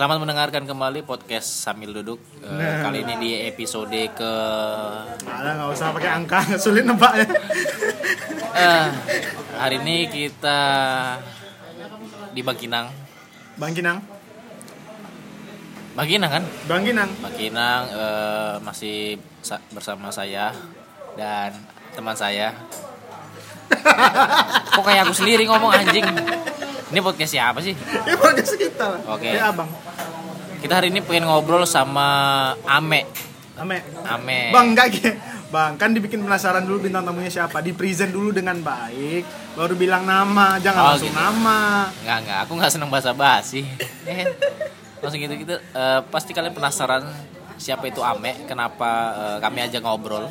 Selamat mendengarkan kembali podcast sambil duduk. Eh, Nah. Kali ini di episode ke Malah nggak usah pakai angka, sulit nebaknya. eh, hari ini kita di Bangkinang. Bang Kinang, Bangkinang kan? Bang Kinang. Bangkinang eh, masih sa- bersama saya dan teman saya. Kok kayak aku sendiri ngomong anjing? Ini podcast siapa sih? Ya podcast kita. Oke. Ya abang. Kita hari ini pengen ngobrol sama Ame. Ame. Ame. Bang enggak Ge. Bang, kan dibikin penasaran dulu bintang tamunya siapa. Di present dulu dengan baik, baru bilang nama, jangan Oh, langsung gitu. nama. Enggak, enggak. Aku nggak seneng bahasa basi. Eh, Langsung gitu gitu. Eh, pasti kalian penasaran siapa itu Ame, kenapa eh, kami aja ngobrol.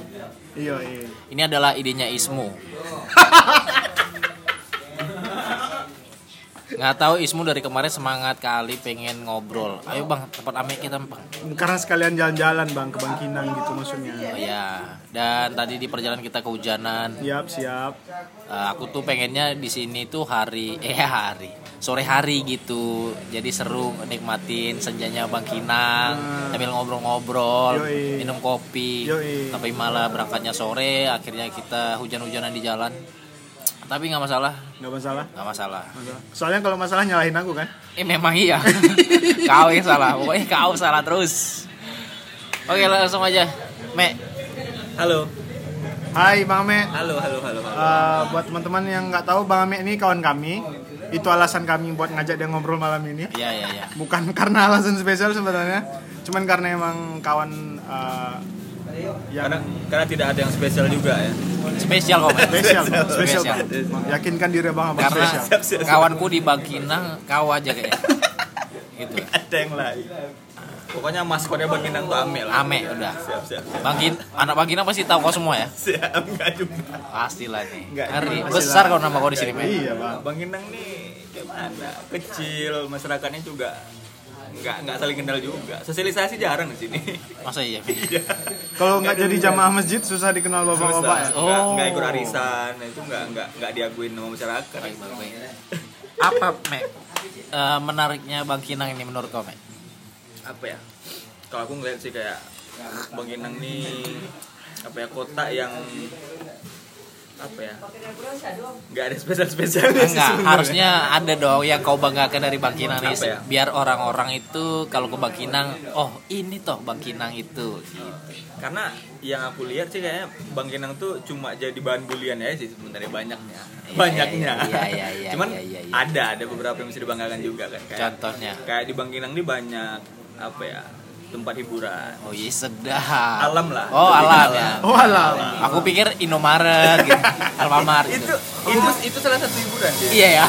Iya, iya. Ini adalah idenya Ismu. Nggak tahu Ismu dari kemarin semangat kali pengen ngobrol. Ayo bang, tempat Ame kita bang. Karena sekalian jalan-jalan Bang ke Bang Kinang gitu maksudnya. Oh ya. Dan tadi di perjalanan kita kehujanan. Siap, siap. Eh, aku tuh pengennya di sini tuh hari eh hari sore hari gitu jadi seru nikmatin senjanya Bang Kinang Hmm. sambil ngobrol-ngobrol minum kopi Yoi. tapi malah berangkatnya sore akhirnya kita hujan-hujanan di jalan tapi nggak masalah Nggak masalah. nggak masalah Masalah. Soalnya kalau masalah nyalahin aku kan. eh memang iya kau yang salah pokoknya kau salah terus oke langsung aja Me Halo. Hai Bang Ame. Halo, halo, halo, halo. Eh, buat teman-teman yang nggak tahu Bang Ame ini kawan kami. Itu alasan kami buat ngajak dia ngobrol malam ini. iya iya iya Bukan karena alasan spesial sebenarnya, cuman karena emang kawan eh, yang Karena karena tidak ada yang spesial juga ya. spesial kok spesial, Bang. spesial. Spesial. Bang. Yakinkan diri Bang Abang karena spesial. Siap, siap, siap. kawanku di Bangkinang kau aja kayaknya gitu Ada yang lain. Pokoknya maskotnya Bangkinang tuh Ame lah. Ame udah Siap, siap. Bangkin anak Bangkinang pasti tahu kau semua ya Siap, enggak juga. pastilah nih Enggak, pastilah. besar kau nama kau di sini. Iya Bang. Bangkinang nih gimana? Kecil, masyarakatnya juga nggak nggak saling kenal juga. Sosialisasi jarang di sini. masa iya Me? Kalau nggak jadi jamaah masjid susah dikenal bapak-bapak ya. Oh. nggak ikut arisan, itu nggak nggak nggak diakuin sama masyarakat. Baik, baik, baik. apa Me Eh, menariknya Bangkinang ini menurut kau Me apa ya kalau aku ngeliat sih kayak Bangkinang nih apa ya kota yang apa ya? Nggak ada spesial spesialnya sih enggak harusnya ada dong yang kau banggakan dari Bangkinang nih Apa ya? biar orang-orang itu kalau ke Bangkinang oh ini toh Bangkinang itu. Gitu. karena yang aku lihat sih kayaknya Bangkinang tuh cuma jadi bahan bulian ya sih sebenarnya banyaknya. Iya, banyaknya. iya, iya, iya, cuman iya, iya, iya. ada ada beberapa yang bisa dibanggakan juga kan. Kayak contohnya? kayak di Bangkinang nih banyak apa ya tempat hiburan oh iya sedap alam lah oh Lebih alam ke ya Oh alam. Aku pikir Indomaret gitu, Alfamart itu gitu. itu itu salah satu hiburan sih Iya ya.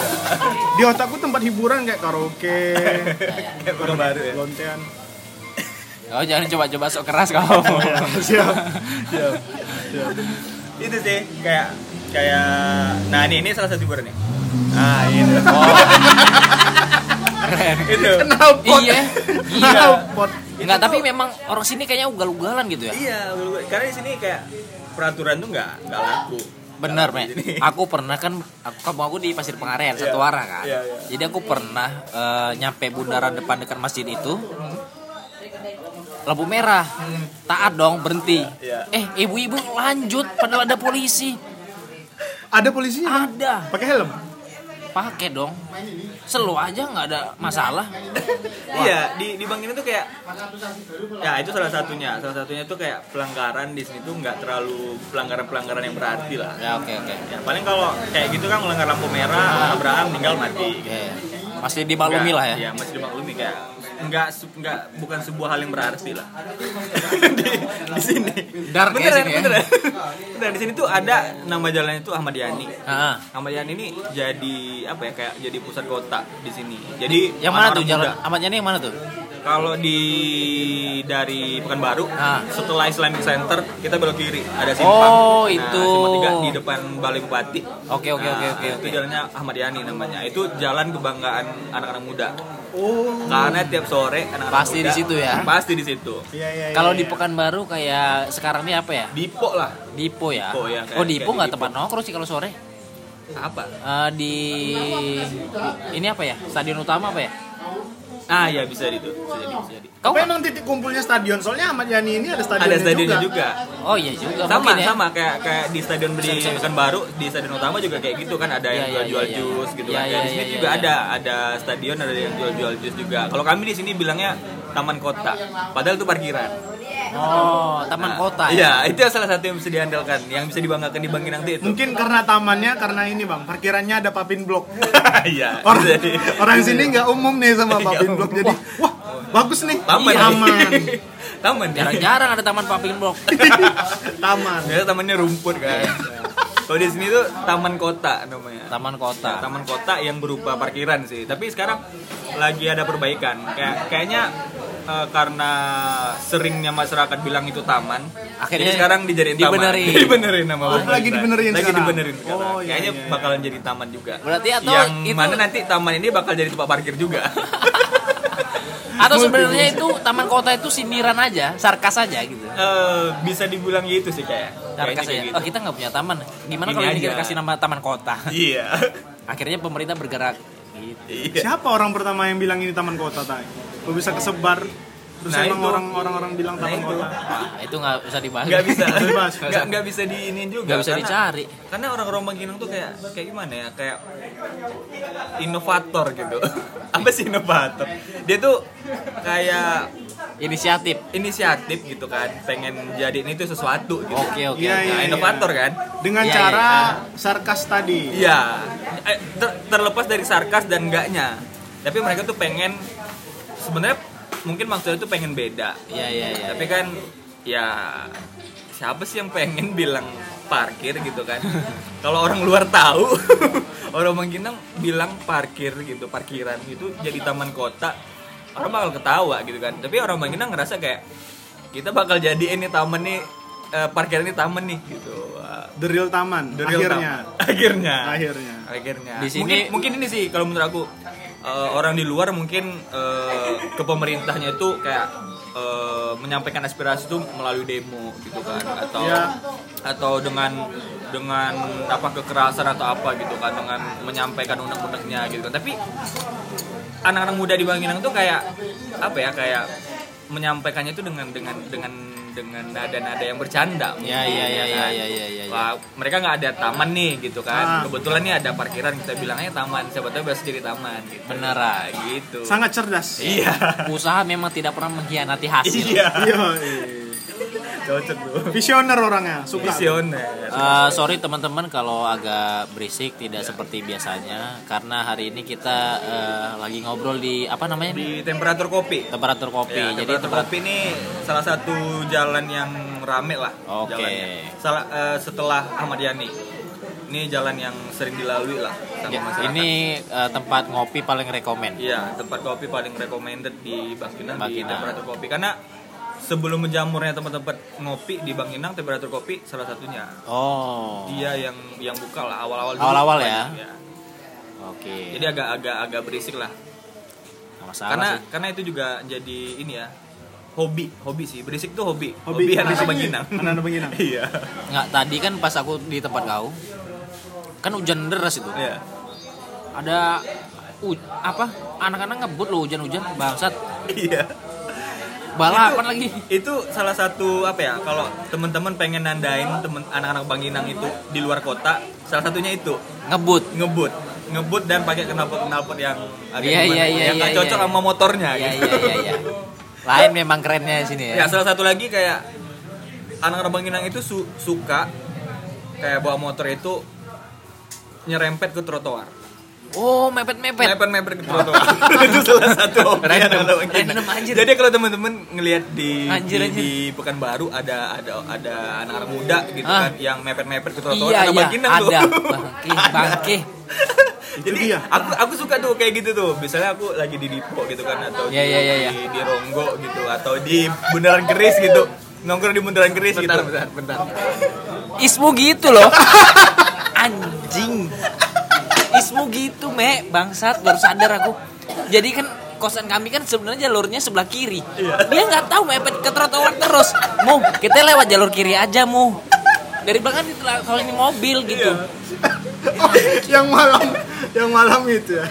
Di otakku tempat hiburan kayak karaoke, kayak baru ya lontean. Kau jangan coba-coba sok keras kau. Siap. Siap. Siap. itu sih kayak kayak nah ini ini salah satu hiburan nih ah ini Oh. Keren. itu Knalpot. Iya. Gila. Knalpot. Enggak, tapi memang orang sini kayaknya ugal-ugalan gitu ya. iya karena di sini kayak peraturan tuh nggak nggak laku Bener, Me. Aku pernah kan aku kamu aku di Pasir Pengarean Iya. satu arah kan. Iya, iya. Jadi aku pernah eh, nyampe bundaran depan dekat masjid itu. Lampu merah. Taat dong, berhenti. Iya. Eh, ibu-ibu lanjut padahal ada polisi. Ada polisinya? Ada. Pakai helm? Pakai dong. Selu aja nggak ada masalah. iya di di bank ini tuh kayak ya itu salah satunya salah satunya tuh kayak pelanggaran di sini tuh nggak terlalu pelanggaran pelanggaran yang berarti lah Ya oke oke. ya paling kalau kayak gitu kan melanggar lampu merah Abraham tinggal mati Oke. Masih dimaklumi lah ya. Iya, masih dimaklumi kayak enggak enggak bukan sebuah hal yang berarti lah. di, di sini. Dark ya beneran, sini ya. beneran. Beneran, di sini tuh ada nama jalan itu Ahmad Yani. Ah. Ahmad Yani ini jadi apa ya kayak jadi pusat kota di sini. Jadi Yang mana tuh jalan? muda. Ahmad Yani yang mana tuh? Kalau di dari Pekanbaru Ah. setelah Islamic Center kita belok kiri ada simpang. Oh, Nah, itu. simpang tiga di depan Balai Bupati. Oke oke oke Nah, oke Itu oke. jalannya Ahmad Yani namanya. Itu jalan kebanggaan anak-anak muda. Oh. Karena tiap sore anak-anak Pasti muda di situ ya? Pasti di situ. Iya iya. iya, Kalau di iya. Pekanbaru kayak sekarang ini apa ya? Dipo lah. Dipo ya. Dipo ya, kayak- oh Dipo nggak di tempat nongkrong sih kalau sore. Apa? Eh, di ini apa ya? Stadion utama apa ya? Ah ya bisa itu bisa jadi bisa jadi Kau Tapi emang titik kumpulnya stadion. Soalnya Ahmad Yani ini ada stadionnya, ada stadionnya juga. juga, Oh iya juga sama mungkin ya. sama kayak kayak di stadion di Pekanbaru di stadion utama juga kayak gitu kan ada yang Iya, iya, jual iya, jus iya. gitu Iya, kan iya, di sini iya, juga iya. ada ada stadion ada yang jual jual jus juga kalau kami di sini bilangnya taman kota padahal itu parkiran Oh, taman Nah, kota ya. iya itu salah satu yang bisa diandalkan yang bisa dibanggakan di Bangkinang itu itu. Mungkin karena tamannya karena ini bang, parkirannya ada papin blok. iya. Orang, jadi orang sini nggak umum nih sama papin blok. jadi wah bagus nih. Taman. Iya, taman taman. Jarang-jarang ada taman paping blok. taman. Biasanya tamannya rumput kan? Kalau di sini tuh taman kota namanya. Taman kota. taman kota yang berupa parkiran sih. Tapi sekarang lagi ada perbaikan. Kayak kayaknya eh, karena seringnya masyarakat bilang itu taman Akhirnya jadi sekarang dijadiin taman dibenerin. dibenerin nama Oh, lagi dibenerin lagi sekarang. dibenerin sekarang Oh, iya, kayaknya iya, iya. bakalan jadi taman juga Berarti atau yang itu- mana nanti taman ini bakal jadi tempat parkir juga Atau sebenarnya itu taman kota itu sindiran aja, sarkas aja gitu. Eh, bisa dibilang gitu sih kayak Sarkas aja. kayak Oh, kita nggak punya taman. Gimana kalau ini kita kasih nama taman kota? iya Akhirnya pemerintah bergerak gitu. iya siapa orang pertama yang bilang ini taman kota tay kok bisa kesebar terus Nah, emang orang orang orang bilang Nah, taman itu. kota Wah, itu nggak bisa dibahas. nggak bisa Bebas. nggak nggak bisa diinin juga Nggak bisa karena- dicari. karena orang-orang Bangkinang tuh kayak kayak gimana ya kayak inovator gitu apa sih inovator dia tuh kayak Inisiatif. inisiatif gitu kan pengen jadiin itu sesuatu gitu Oke oke. Oke. iya. nah, inovator kan dengan Iya, cara iya. sarkas tadi iya Eh, ter- terlepas dari sarkas dan enggaknya tapi mereka tuh pengen sebenarnya mungkin maksudnya tuh pengen beda. Iya iya iya. tapi kan ya siapa sih yang pengen bilang parkir gitu kan? Kalau orang luar tahu orang Bangkinang bilang parkir gitu parkiran gitu jadi taman kota orang bakal ketawa gitu kan? Tapi orang Bangkinang ngerasa kayak kita bakal jadi ini taman nih eh, parkiran ini taman nih gitu. The real taman the real akhirnya. taman. akhirnya. Akhirnya. Akhirnya. Di sini- mungkin mungkin ini sih kalau menurut aku eh, orang di luar mungkin eh, ke pemerintahnya itu kayak eh, menyampaikan aspirasi itu melalui demo gitu kan atau Iya. atau dengan dengan apa kekerasan atau apa gitu kan dengan menyampaikan undang-undangnya gitu kan tapi anak-anak muda di Bangkinang tuh kayak apa ya kayak menyampaikannya itu dengan dengan dengan dengan nada-nada yang bercanda Iya iya iya iya kan. iya iya. iya. Wah, mereka nggak ada taman nih gitu Ah. kan. Kebetulan nih ada parkiran kita bilangnya taman. Siapa tahu bisa jadi taman gitu. Beneran. gitu. sangat cerdas Iya. Usaha memang tidak pernah mengkhianati hasil. Iya. iya Cocok tuh. visioner orangnya suka Visioner. Eh, sorry teman-teman kalau agak berisik tidak seperti biasanya karena hari ini kita eh, lagi ngobrol di apa namanya Di temperatur kopi. temperatur kopi. Ya, Jadi temperatur tempat kopi ini salah satu jalan yang rame lah. Oke. jalannya. Salah eh, setelah Ahmad Yani. Ini jalan yang sering dilalui lah sama Ya, masyarakat. ini eh, tempat ngopi paling rekomen. Iya, tempat kopi paling recommended di Bangkinang, di Bangkinang. temperatur kopi karena sebelum menjamurnya tempat-tempat ngopi di Bangkinang temperatur kopi salah satunya. Oh. Dia yang yang buka lah awal-awal dulu Awal-awal banyak, ya? Oke. Jadi agak-agak agak berisik lah. Nggak masalah karena sih. karena itu juga jadi ini ya. Hobi, hobi sih. Berisik tuh hobi. Hobi. anak Berisik. Bangkinang. Anak-anak Bangkinang. Iya. Nggak tadi kan pas aku di tempat kau kan hujan deras itu. Iya. Ada u- apa anak-anak ngebut loh hujan-hujan bangsat Iya. Balapan lagi Itu salah satu apa ya? Kalau teman-teman pengen nandain temen anak-anak Bangkinang itu di luar kota, salah satunya itu ngebut ngebut ngebut dan pakai knalpot-knalpot yang agak Iya, gimana, iya, iya, yang nggak iya, cocok iya. sama motornya iya gitu. iya iya iya lain memang kerennya di sini Ya ya salah satu lagi kayak anak-anak Bangkinang itu su- suka kayak bawa motor itu nyerempet ke trotoar. Oh mepet mepet Mepet-mepet ke trotoar. itu salah satu Bangkinang. random anjir. Jadi kalau teman-teman ngelihat di, Anjir, di anjir. di Pekanbaru ada ada ada anak-anak muda gitu Ah. kan yang mepet-mepet ke trotoar iya anak iya Bangkinang tuh. ada bangke bangke Jadi dia. aku aku suka tuh kayak gitu tuh. Misalnya aku lagi di Dipo gitu kan atau Iya, di, iya, iya, iya. di di Ronggo gitu atau di Bundaran Keris gitu. Nongkrong di Bundaran Keris gitu. bentar bentar ismu gitu loh anjing ismu gitu me. Bangsat baru sadar aku. Jadi kan kosan kami kan sebenarnya jalurnya sebelah kiri. Dia nggak tahu mepet ke trotoar terus. Mu kita lewat jalur kiri aja mu. Dari belakang itu lah, kalau ini mobil gitu. Oh, yang malam yang malam itu ya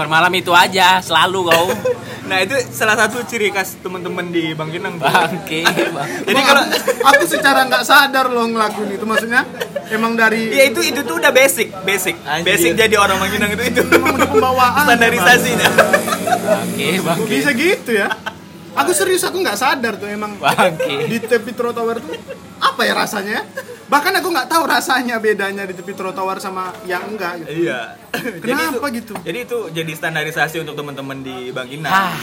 Bukan malam itu aja, selalu kau. Nah itu salah satu ciri khas teman-teman di Bangkinang. tuh. Bangke, bang. Jadi Bang, kalau aku, secara nggak sadar loh ngelakuin itu maksudnya emang dari ya itu itu tuh udah basic, basic, Anjir. basic jadi orang Bangkinang itu itu emang udah pembawaan standarisasinya. Bangke, bangke. bisa gitu ya aku serius aku nggak sadar tuh emang Bangke. di tepi trotoar tuh apa ya rasanya ya? bahkan aku nggak tahu rasanya bedanya di tepi trotoar sama yang enggak gitu. Iya. Kenapa itu, gitu? Jadi itu jadi standarisasi untuk teman-teman di Bangkinang. Ah,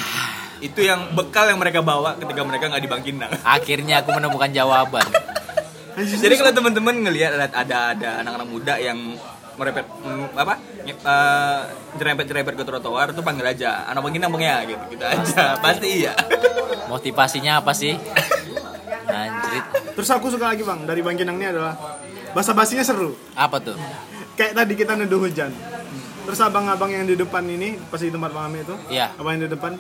Itu yang bekal yang mereka bawa ketika mereka nggak di Bangkinang. akhirnya aku menemukan jawaban. Jadi kalau teman-teman ngelihat ada ada ada anak-anak muda yang merepet mm, apa nge- eh, jerempet-jerempet ke trotoar tuh panggil aja anak Bangkinang bang ya gitu gitu aja pasti iya Motivasinya apa sih? Terus aku suka lagi bang dari Bangkinang ini adalah bahasa basinya seru Apa tuh? kayak tadi kita neduh hujan terus abang-abang yang di depan ini pas di tempat Bang Ami itu Iya. abang yang di depan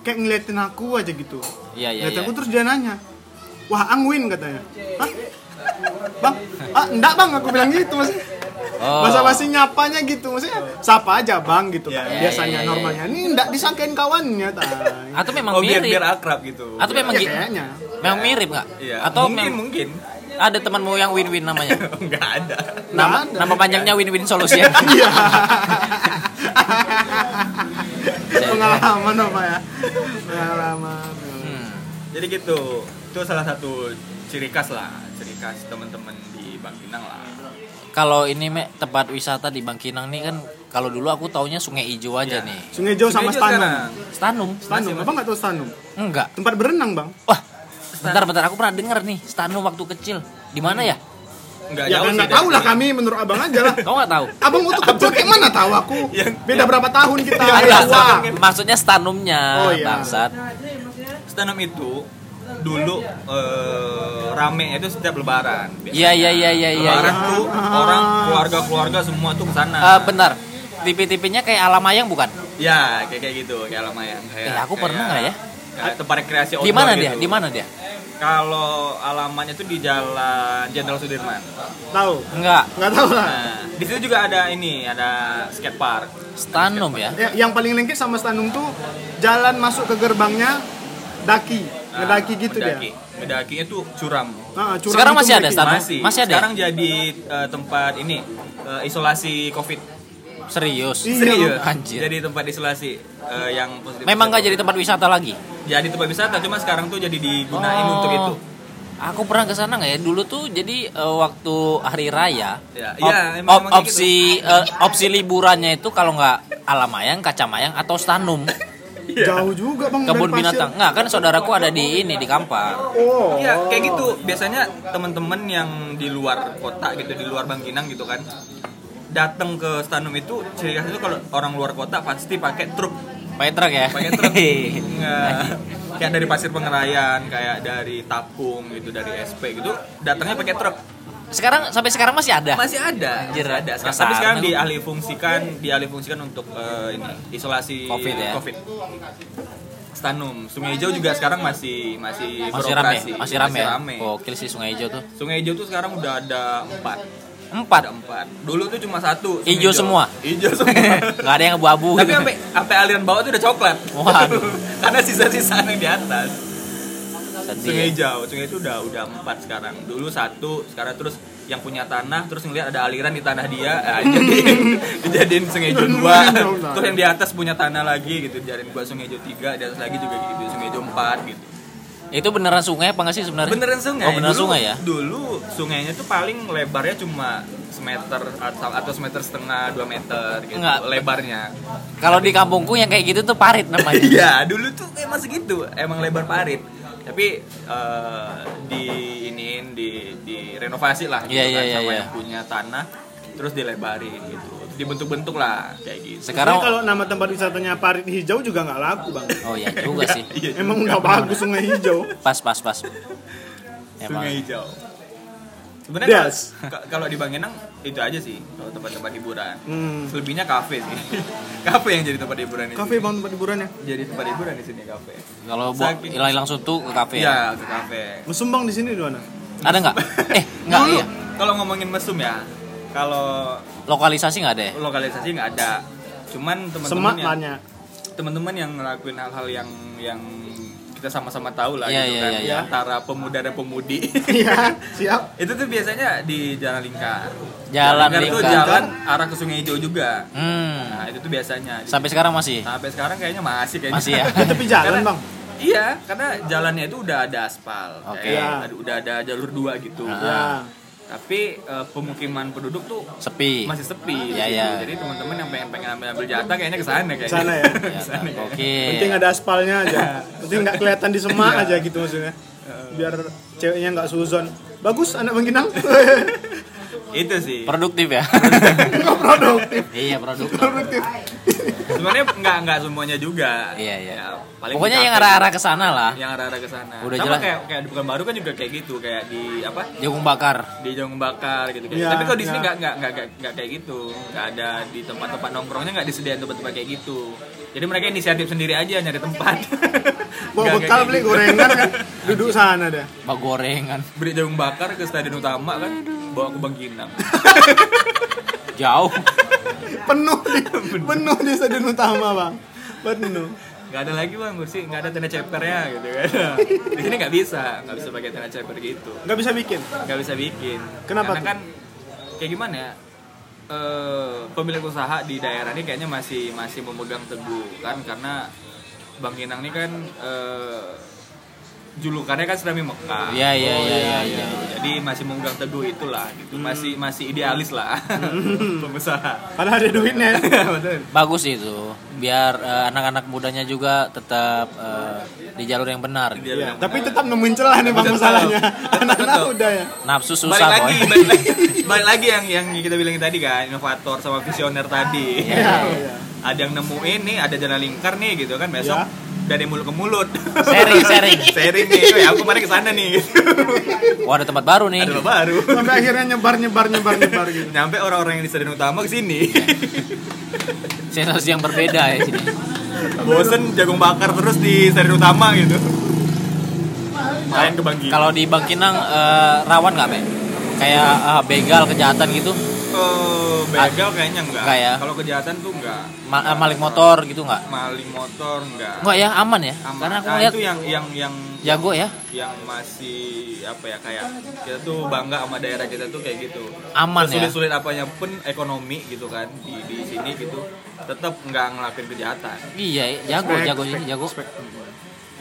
kayak ngeliatin aku aja gitu Iya, iya, Ngeliatin iya. aku terus dia nanya wah angwin katanya Hah? bang ah enggak bang aku bilang gitu maksudnya Oh. bahasa basi nyapanya gitu maksudnya sapa aja bang gitu kan Iya, biasanya iya, iya, normalnya ini enggak disangkain kawannya tay. Atau memang oh biar mirip? biar akrab gitu Atau memang ya kayaknya memang mirip nggak? iya Atau mungkin mem- mungkin ada temanmu yang win-win namanya? nggak ada Nama, ada. nama panjangnya win-win solution. iya pengalaman apa ya pengalaman Hmm. jadi gitu itu salah satu ciri khas lah ciri khas teman-teman di Bangkinang lah Kalau ini me tempat wisata di Bangkinang nih kan kalau dulu aku taunya Sungai Ijo aja Iya. nih. Sungai Jauh sama Sungai Stanum. Stanum. Stanum apa nggak tahu Stanum Enggak. tempat berenang bang Wah. Bentar bentar aku pernah denger nih Stanum waktu kecil. Di mana ya? nggak ya jauh kan sih nggak tahu lah kami menurut abang aja lah Kau nggak tahu? abang waktu kecil kayak mana tahu aku Yang- beda berapa tahun kita Yang ya. Maksudnya stanumnya, Oh, iya. bangsat. Stand up itu dulu eh, rame itu setiap lebaran. Iya iya iya iya iya. Lebaran iya. tuh orang keluarga-keluarga semua tuh ke sana. Eh, bentar. TV-TV-nya kayak Alamayang bukan? Ya, kayak kayak gitu, kayak Alamayang. Kayak, Eh, aku pernah nggak ya? Kayak tempat rekreasi Di mana outdoor dia? gitu. Di mana dia? Kalau alamannya itu di Jalan Jenderal Sudirman. tahu Enggak. nggak tahu lah Nah, di situ juga ada ini, ada skate park. Stanum ya. Ya, yang paling lengket sama Stanum tuh jalan masuk ke gerbangnya daki Nah, ngedaki gitu mendaki. dia Mendakinya tuh curam. Nah, curam Sekarang masih ada. Stanum? Masih. Masih ada ya? Sekarang jadi eh, tempat ini eh, isolasi Covid. Serius. Iya, Serius. Anjir. Jadi tempat isolasi eh, yang positif. Memang nggak jadi tempat wisata lagi. Jadi tempat wisata, cuma sekarang tuh jadi digunain Oh. untuk itu. Aku pernah ke sana nggak ya? Dulu tuh jadi eh, waktu hari raya, Ya, op- iya, emang- op- emang opsi eh, opsi liburannya itu kalau nggak Alamayang, Kacamayang atau Stanum, jauh juga bang kebun binatang. Nggak kan saudaraku ada di ini di Kampar. oh Iya, kayak gitu. Biasanya teman-teman yang di luar kota gitu, di luar Bangkinang gitu kan, datang ke Stanum itu ciri khas itu kalau orang luar kota pasti pakai truk, Pakai truk ya? pakai truk. Nggak, kayak dari Pasir Pengerayan, kayak dari Tapung gitu, dari SP gitu, datangnya pakai truk. sekarang sampai sekarang masih ada. Masih ada, Anjir, masih ada. penasaran Tapi sekarang aku. dialih fungsikan, dialih fungsikan untuk eh, ini isolasi Covid ya? Covid. Stanum, Sungai Hijau juga sekarang masih masih Masih rame, beroperasi. masih rame. ya? rame. Gokil sih Sungai Hijau tuh. Sungai Hijau tuh sekarang udah ada empat. Empat. Ada empat. Dulu tuh cuma satu. Hijau semua? Hijau semua. Nggak ada yang abu-abu. Tapi gitu. sampai sampai aliran bawah tuh udah coklat. Waduh. Karena sisa-sisa yang di atas. Sedih Sungai ya. Hijau, Sungai itu udah udah empat sekarang. Dulu satu, sekarang terus yang punya tanah terus ngeliat ada aliran di tanah dia, eh, dijadiin dijadiin Sungai Hijau dua. terus yang di atas punya tanah lagi gitu, dijadiin buat Sungai Hijau tiga, di atas lagi juga gitu, Sungai Hijau empat gitu. Itu beneran sungai apa nggak sih sebenarnya? Beneran sungai. Oh, beneran Dulu- sungai ya? Dulu sungainya tuh paling lebarnya cuma semeter atau atau semeter setengah dua meter gitu Enggak. lebarnya. Kalau di kampungku yang kayak gitu tuh parit namanya. Iya, dulu tuh emang segitu, emang lebar parit. Tapi eh, di iniin di di renovasi lah gitu Iya, iya, kan iya, sama iya. yang punya tanah terus dilebarin gitu. Dibentuk-bentuk lah kayak gitu. Sekarang kalau nama tempat wisatanya Parit Hijau juga nggak laku bang. Oh iya juga sih. Iya, Emang udah bagus Sungai Hijau. Pas pas pas. Emang. Sungai Hijau. Sebenarnya Yes. kalau- ka- kalau di Bangkinang itu aja sih kalau tempat-tempat hiburan. Hmm. Selebihnya kafe sih. kafe yang jadi tempat hiburan di Kafe bang tempat hiburannya. Jadi tempat hiburan di sini kafe. Kalau bu Saking- hilang sutu ke kafe ya. Iya, ke kafe. Mesum bang di sini di mana? Ada nggak? Eh nggak iya. Kalau ngomongin mesum ya, kalau Lokalisasi nggak ada ya? lokalisasi nggak ada. cuman teman-teman yang teman-teman yang ngelakuin hal-hal yang yang kita sama-sama tahu lah Iya, gitu iya, kan iya, iya. antara pemuda dan pemudi Iya, siap. itu tuh biasanya di jalan lingkar Jalan tuh Lingkar. jalan arah ke Sungai Hijau juga Hmm. nah itu tuh biasanya Sampai sekarang masih? sampai sekarang kayaknya masih kayaknya Masih ya? Di tepi jalan, Karena- Bang. iya karena jalannya itu udah ada aspal kayak Iya. ada- udah ada jalur dua gitu Ah. Ya. Tapi eh, pemukiman penduduk tuh Sepi. masih sepi Iya, gitu. iya. jadi teman-teman yang pengen pengen ambil ambil jatah kayaknya ke sana kayaknya Sana ya? Ya, Ke sana kayaknya. Oke. Penting ada aspalnya aja. Penting nggak kelihatan di semak aja gitu maksudnya. Biar ceweknya nggak suzon. Bagus anak Bangkinang. itu sih Produktif ya? Nggak produktif. iya, produktif. Produktif. sebenarnya nggak nggak semuanya juga Iya, iya. Ya, paling Pokoknya yang kafe arah-arah ke sana lah. yang arah-arah ke sana Udah sama jelas. kayak kayak di bukan baru kan juga kayak gitu kayak di apa Jagung bakar. di jagung bakar gitu kayak Iya, tapi kalau di sini iya. nggak nggak nggak nggak- nggak kayak gitu nggak ada di tempat-tempat nongkrongnya nggak disediain tempat-tempat kayak gitu jadi mereka inisiatif sendiri aja nyari tempat Bawa Nggak bekal beli gorengan kan. Duduk sana dah. Bak gorengan. beli jagung bakar ke stadion utama kan bawa ke Bangkinang Jauh. Penuh di penuh di stadion utama, Bang. Penuh. nggak ada lagi bang kursi nggak ada tenda cepernya gitu kan di sini nggak bisa nggak bisa pakai tenda ceper gitu Nggak bisa bikin. nggak bisa bikin Kenapa karena tuh? kan kayak gimana ya eh pemilik usaha di daerah ini kayaknya masih masih memegang teguh kan karena Bang Kinang ini kan eh, julukannya kan Serami Mekah. Iya, iya, iya, iya, iya. jadi masih memegang teguh itulah gitu. Masih masih idealis lah. Pengusaha. Padahal ada duitnya. Bagus itu. Biar eh, anak-anak mudanya juga tetap eh, di jalur yang benar. Dia Iya, bilang, tapi tetap nemuin celah nih Bang masalahnya. Anak-anak udah ya. Nafsu balik susah, lagi, boy. balik lagi, balik lagi yang yang kita bilang tadi kan, inovator sama visioner tadi. Iya, iya. Ada yang nemuin nih, ada jalan lingkar nih gitu kan besok Ya. dari mulut ke mulut. Sharing, sharing. Sharing nih, aku kemarin ke sana nih. Gitu. Wah, ada tempat baru nih. Ada lo baru. Sampai akhirnya nyebar nyebar nyebar nyebar gitu. Nyampe orang-orang yang di stadion utama ke sini. Sensasi yang berbeda ya sini. Bosen jagung bakar terus di stadion utama gitu. Main ke. Kalau di Bangkinang eh, rawan nggak, Be? Kayak eh, begal kejahatan gitu? Eh, begal kayaknya enggak. Enggak ya? Kalau kejahatan tuh enggak. Ma- eh, maling motor gitu nggak? Maling motor enggak. Enggak ya, aman ya? Aman. Karena aku Nah, lihat itu yang yang yang jago ya. yang masih apa ya kayak kita tuh bangga sama daerah kita tuh kayak gitu Aman ya? sulit-sulit apanya pun ekonomi gitu kan di di sini gitu tetap nggak ngelakuin kejahatan Iya, jago, jago ini, jago.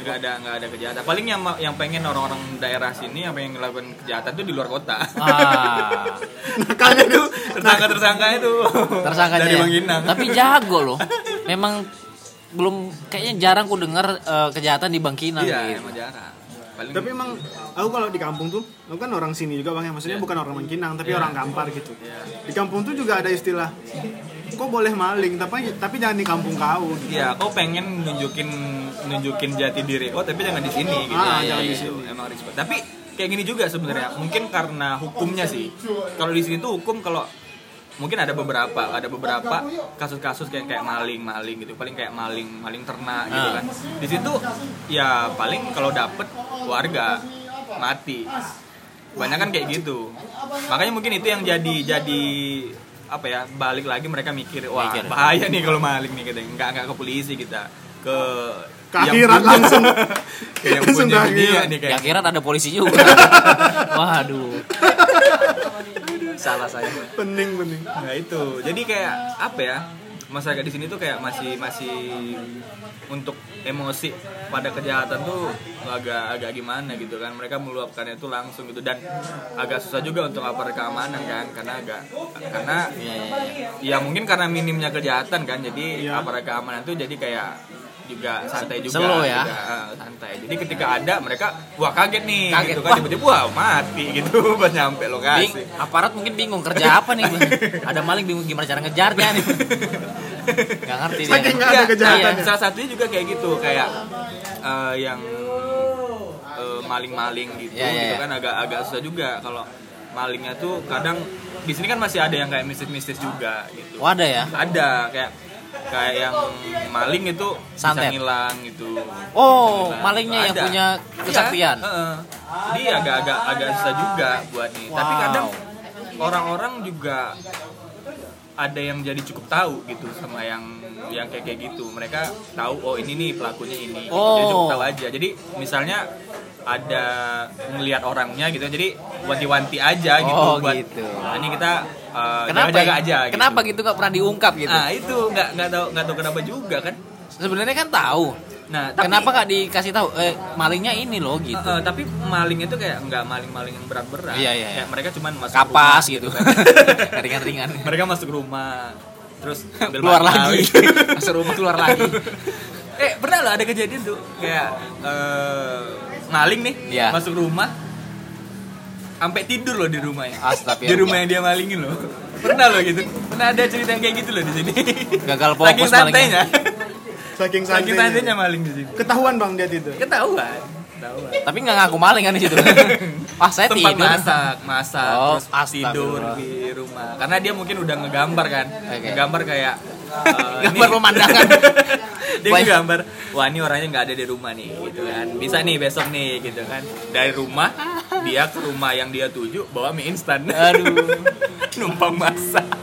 nggak ada nggak ada kejahatan paling yang yang pengen orang-orang daerah sini yang pengen ngelakuin kejahatan tuh di luar kota Ah, nakalnya tuh tersangka tersangka itu tersangkanya. dari ya. Bang Tapi jago loh. Memang belum kayaknya jarang ku dengar eh, kejahatan di Bangkinang iya gitu. emang jarang paling Tapi emang aku kalau di kampung tuh, aku kan orang sini juga bang ya, maksudnya Iya. bukan orang Mangkinang, tapi Iya. orang Kampar gitu. Iya. Di kampung tuh juga ada istilah, kok boleh maling, tapi tapi jangan di kampung kau. Gitu. Iya, kau pengen nunjukin nunjukin jati diri kau tapi jangan di sini gitu. Ah, Iya, jangan di iya, sini. Emang respect. Tapi kayak gini juga sebenarnya. Mungkin karena hukumnya sih. Kalau di sini tuh hukum kalau mungkin ada beberapa ada beberapa kasus-kasus kayak kayak maling maling gitu paling kayak maling maling ternak gitu Ah. kan di situ ya paling kalau dapet warga mati banyak kan kayak gitu makanya mungkin itu yang jadi jadi apa ya balik lagi mereka mikir wah Mikir. bahaya nih kalau maling nih kita nggak nggak ke polisi kita ke akhirat langsung. ke yang Langsung punya dunia akhirat. nih Ya kayak kira ada polisi juga. Waduh. Salah saya. Pening pening. Nah itu, jadi kayak apa ya? Masyarakat di sini tuh kayak masih masih untuk emosi pada kejahatan tuh agak agak gimana gitu kan mereka meluapkannya itu langsung gitu dan agak susah juga untuk aparat keamanan kan karena agak karena iya. ya mungkin karena minimnya kejahatan kan jadi Iya. aparat keamanan tuh jadi kayak juga santai juga, Slow ya? juga, eh, santai jadi ketika ada mereka wah kaget nih Kaget. gitu kan tiba-tiba wah mati gitu pas nyampe Bing, lokasi aparat mungkin bingung kerja apa nih. Ada maling bingung gimana cara ngejarnya nih. Gak ngerti dia. Saking nggak ada Iya, kejahatan. iya, salah satunya juga kayak gitu kayak eh, yang eh, maling-maling gitu Iya, iya, gitu iya. kan agak agak susah juga kalau malingnya tuh kadang di sini kan masih ada yang kayak mistis-mistis juga gitu Oh ada ya? ada kayak kayak yang maling itu Santet. bisa ngilang gitu Oh, Ngilang. malingnya yang Ada. punya kesaktian. Iya, heeh. jadi agak-agak agak susah juga buat nih tapi Wow. kadang orang-orang juga ada yang jadi cukup tahu gitu sama yang yang kayak kayak gitu mereka tahu oh ini nih pelakunya ini gitu. jadi Oh. cukup tahu aja jadi misalnya ada ngelihat orangnya gitu jadi wanti-wanti aja gitu Oh, buat gitu. "Nah, ini kita uh, Kenapa? jaga-jaga aja gitu. Kenapa gitu nggak pernah diungkap gitu? Nah itu nggak nggak tahu nggak tahu kenapa juga kan. Sebenarnya kan tahu. Nah tapi, Kenapa nggak dikasih tahu? Eh, malingnya ini loh gitu. Eh, eh, tapi maling itu kayak nggak maling-maling yang berat-berat. Iya, iya, Kayak iya. mereka cuman masuk Kapas rumah gitu. kan. Ringan-ringan. mereka masuk rumah terus ambil keluar lagi. gitu. Masuk rumah keluar lagi. eh pernah loh ada kejadian tuh kayak eh, maling nih Iya. masuk rumah sampai tidur loh di rumahnya. Astagfirullah. Di rumah yang dia malingin loh. Pernah loh gitu. Pernah ada cerita yang kayak gitu loh di sini. Gagal fokus Saking santainya. Saking Saking santainya. santainya maling di sini. Ketahuan bang dia tidur. Ketahuan. Ketahuan. Tapi nggak ngaku maling kan di situ. Pas saya tempat tidur. masak, masak, Oh, terus tidur di rumah. Karena dia mungkin udah ngegambar kan, Oke. ngegambar kayak eh, Gambar ini- pemandangan. dia Banyak. ngegambar, wah ini orangnya nggak ada di rumah nih, gitu kan. Bisa nih besok nih, gitu kan. Dari rumah dia ke rumah yang dia tuju bawa mie instan. Aduh. numpang masak.